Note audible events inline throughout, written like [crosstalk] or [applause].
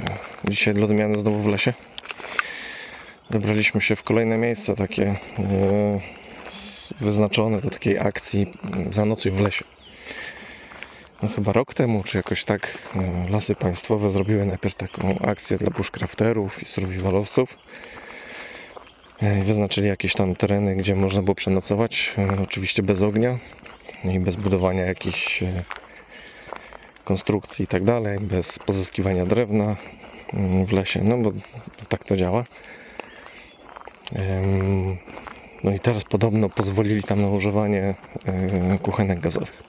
Nie. Dzisiaj dla odmiany znowu w lesie. Wybraliśmy się w kolejne miejsce takie e, wyznaczone do takiej akcji mm, Zanocuj w lesie. No chyba rok temu, czy jakoś tak e, Lasy Państwowe zrobiły najpierw taką akcję dla bushcrafterów i survivalowców. E, Wyznaczyli jakieś tam tereny, gdzie można było przenocować, oczywiście bez ognia i bez budowania jakichś konstrukcji i tak dalej, bez pozyskiwania drewna mm, w lesie, no bo tak to działa. No i teraz podobno pozwolili tam na używanie e, kuchenek gazowych.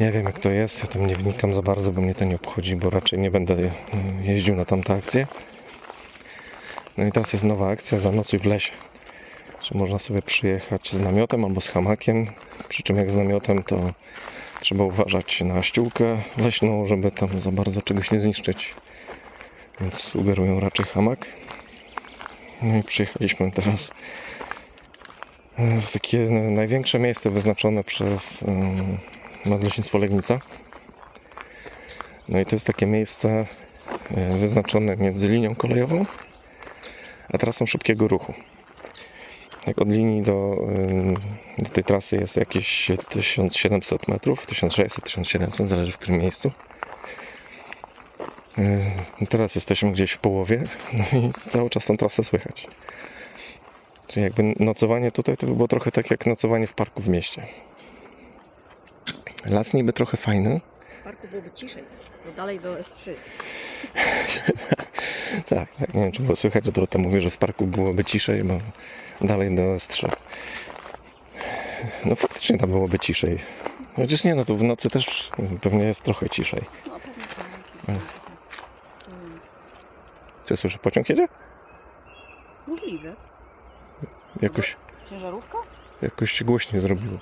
Nie wiem jak to jest, ja tam nie wnikam za bardzo, bo mnie to nie obchodzi, bo raczej nie będę e, jeździł na tamte akcje. No i teraz jest nowa akcja Zanocuj w lesie. Że można sobie przyjechać z namiotem albo z hamakiem, przy czym jak z namiotem to trzeba uważać na ściółkę leśną, żeby tam za bardzo czegoś nie zniszczyć. Więc sugerują raczej hamak. No i przyjechaliśmy teraz e, w takie największe miejsce wyznaczone przez em, Nadleśnictwo Legnica. No i to jest takie miejsce e, wyznaczone między linią kolejową a trasą szybkiego ruchu. Jak od linii do, do tej trasy jest jakieś 1700 metrów, 1600-1700, zależy w którym miejscu. Teraz jesteśmy gdzieś w połowie, no i cały czas tą trasę słychać. Czyli jakby nocowanie tutaj to by było trochę tak jak nocowanie w parku w mieście. Las niby trochę fajny, Parku byłoby ciszej, bo dalej do S3. [laughs] Tak, tak, nie wiem czy było słychać, że Dorota mówi, że w parku byłoby ciszej, bo dalej do S3. No faktycznie tam byłoby ciszej. Chociaż nie, no to w nocy też pewnie jest trochę ciszej. No pewnie tak. Co słyszę, pociąg jedzie? Możliwe. Jakoś, Ciężarówka? jakoś się głośniej zrobiło.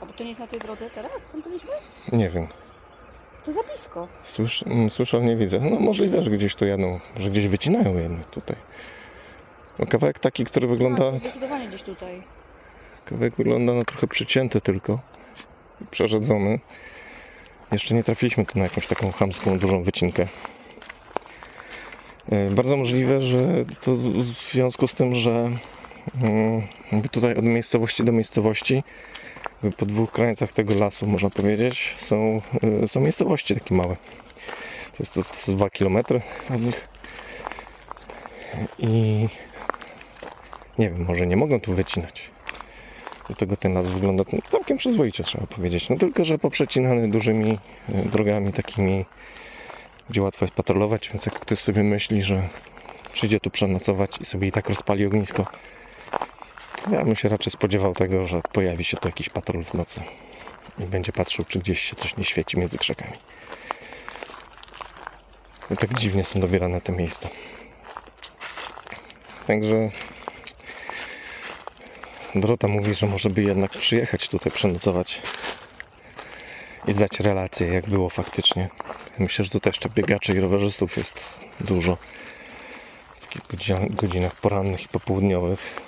A bo to nie jest na tej drodze teraz? Co byliśmy? Nie wiem. To za blisko. Słysz, mm, słyszę, nie widzę. No możliwe, że gdzieś tu jadą, że gdzieś wycinają jednak tutaj. No kawałek taki, który wygląda, Tak, zdecydowanie gdzieś tutaj. kawałek wygląda no trochę przycięty tylko. Przerzedzony. Jeszcze nie trafiliśmy tu na jakąś taką chamską, dużą wycinkę. E, Bardzo możliwe, że to w związku z tym, że mm, tutaj od miejscowości do miejscowości, po dwóch krańcach tego lasu, można powiedzieć, są, y, są miejscowości takie małe. To jest, to jest 2 km od nich. I nie wiem, może nie mogą tu wycinać. Dlatego ten las wygląda całkiem przyzwoicie, trzeba powiedzieć. No tylko, że poprzecinany dużymi y, drogami takimi, gdzie łatwo jest patrolować, więc jak ktoś sobie myśli, że przyjdzie tu przenocować i sobie i tak rozpali ognisko, ja bym się raczej spodziewał tego, że pojawi się tu jakiś patrol w nocy i będzie patrzył, czy gdzieś się coś nie świeci między krzakami. I tak dziwnie są dobierane te miejsca. Także Dorota mówi, że może by jednak przyjechać tutaj przenocować i zdać relację, jak było faktycznie. Myślę, że tutaj jeszcze biegaczy i rowerzystów jest dużo. W takich godzi- godzinach porannych i popołudniowych.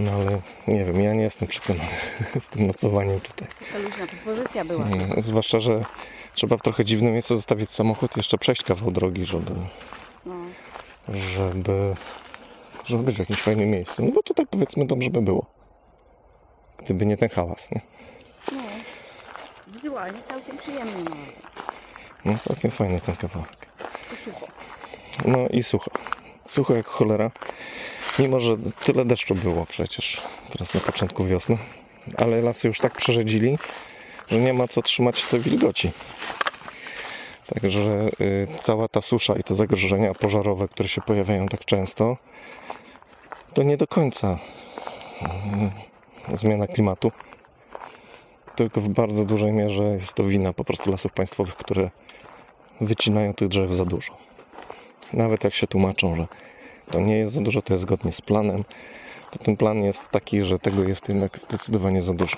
No ale nie wiem, ja nie jestem przekonany [laughs] z tym nocowaniem tutaj. Taka luźna propozycja była. Mm, Zwłaszcza, że trzeba w trochę dziwnym miejscu zostawić samochód i jeszcze przejść kawał drogi, żeby, No. żeby, żeby być w jakimś fajnym miejscu. No bo tutaj powiedzmy dobrze by było. Gdyby nie ten hałas, nie? no. Wizualnie całkiem przyjemny. No. Całkiem fajny ten kawałek. To sucho. No i sucho. Sucho jak cholera. Mimo, że tyle deszczu było przecież teraz na początku wiosny. Ale lasy już tak przerzedzili, że nie ma co trzymać tej wilgoci. Także y, cała ta susza i te zagrożenia pożarowe, które się pojawiają tak często, to nie do końca y, zmiana klimatu. Tylko w bardzo dużej mierze jest to wina po prostu lasów państwowych, które wycinają tych drzew za dużo. Nawet jak się tłumaczą, że to nie jest za dużo, to jest zgodnie z planem, to ten plan jest taki, że tego jest jednak zdecydowanie za dużo.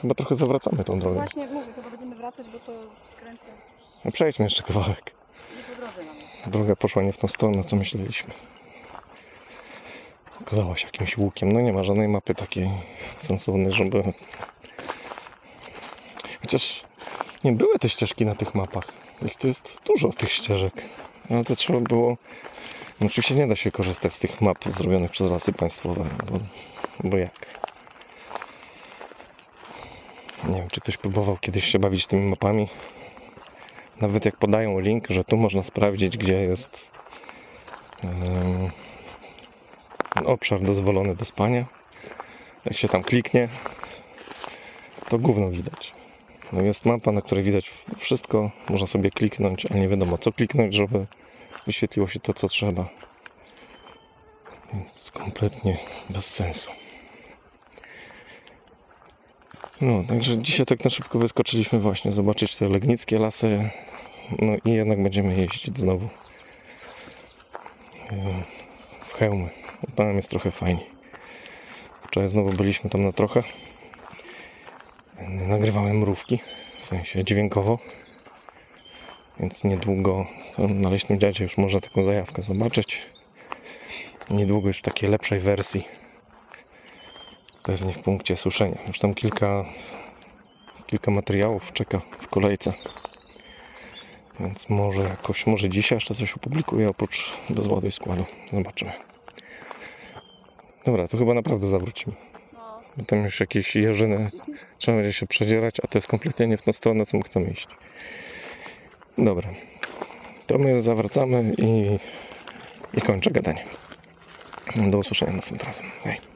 Chyba trochę zawracamy tą drogę. Właśnie mówię, chyba będziemy wracać, bo to skręcę No przejdźmy jeszcze kawałek. Droga poszła nie w tą stronę, co myśleliśmy. pokazała się jakimś łukiem. No nie ma żadnej mapy takiej sensownej, żeby... Chociaż nie były te ścieżki na tych mapach. Ich to jest dużo tych ścieżek. Ale to trzeba było... No oczywiście nie da się korzystać z tych map zrobionych przez lasy państwowe, bo, bo jak? Nie wiem, czy ktoś próbował kiedyś się bawić tymi mapami. Nawet jak podają link, że tu można sprawdzić, gdzie jest em, obszar dozwolony do spania. Jak się tam kliknie, to gówno widać. No jest mapa, na której widać wszystko. Można sobie kliknąć, ale nie wiadomo co kliknąć, żeby wyświetliło się to, co trzeba. Więc kompletnie bez sensu. No, także dzisiaj tak na szybko wyskoczyliśmy właśnie zobaczyć te legnickie lasy. No i jednak będziemy jeździć znowu w hełmy. Tam jest trochę fajniej. Wczoraj znowu byliśmy tam na trochę. Nagrywałem mrówki, w sensie dźwiękowo. Więc niedługo na Leśnym Dziadzie już można taką zajawkę zobaczyć. Niedługo już w takiej lepszej wersji. Pewnie w punkcie suszenia. Już tam kilka, kilka materiałów czeka w kolejce. Więc może jakoś, może dzisiaj jeszcze coś opublikuję oprócz bezładu i składu. Zobaczymy. Dobra, to chyba naprawdę zawrócimy. Bo tam już jakieś jeżyny trzeba będzie się przedzierać, a to jest kompletnie nie w tą stronę, co my chcemy iść. Dobra. To my zawracamy i, i kończę gadanie. Do usłyszenia następnym razem. Hej.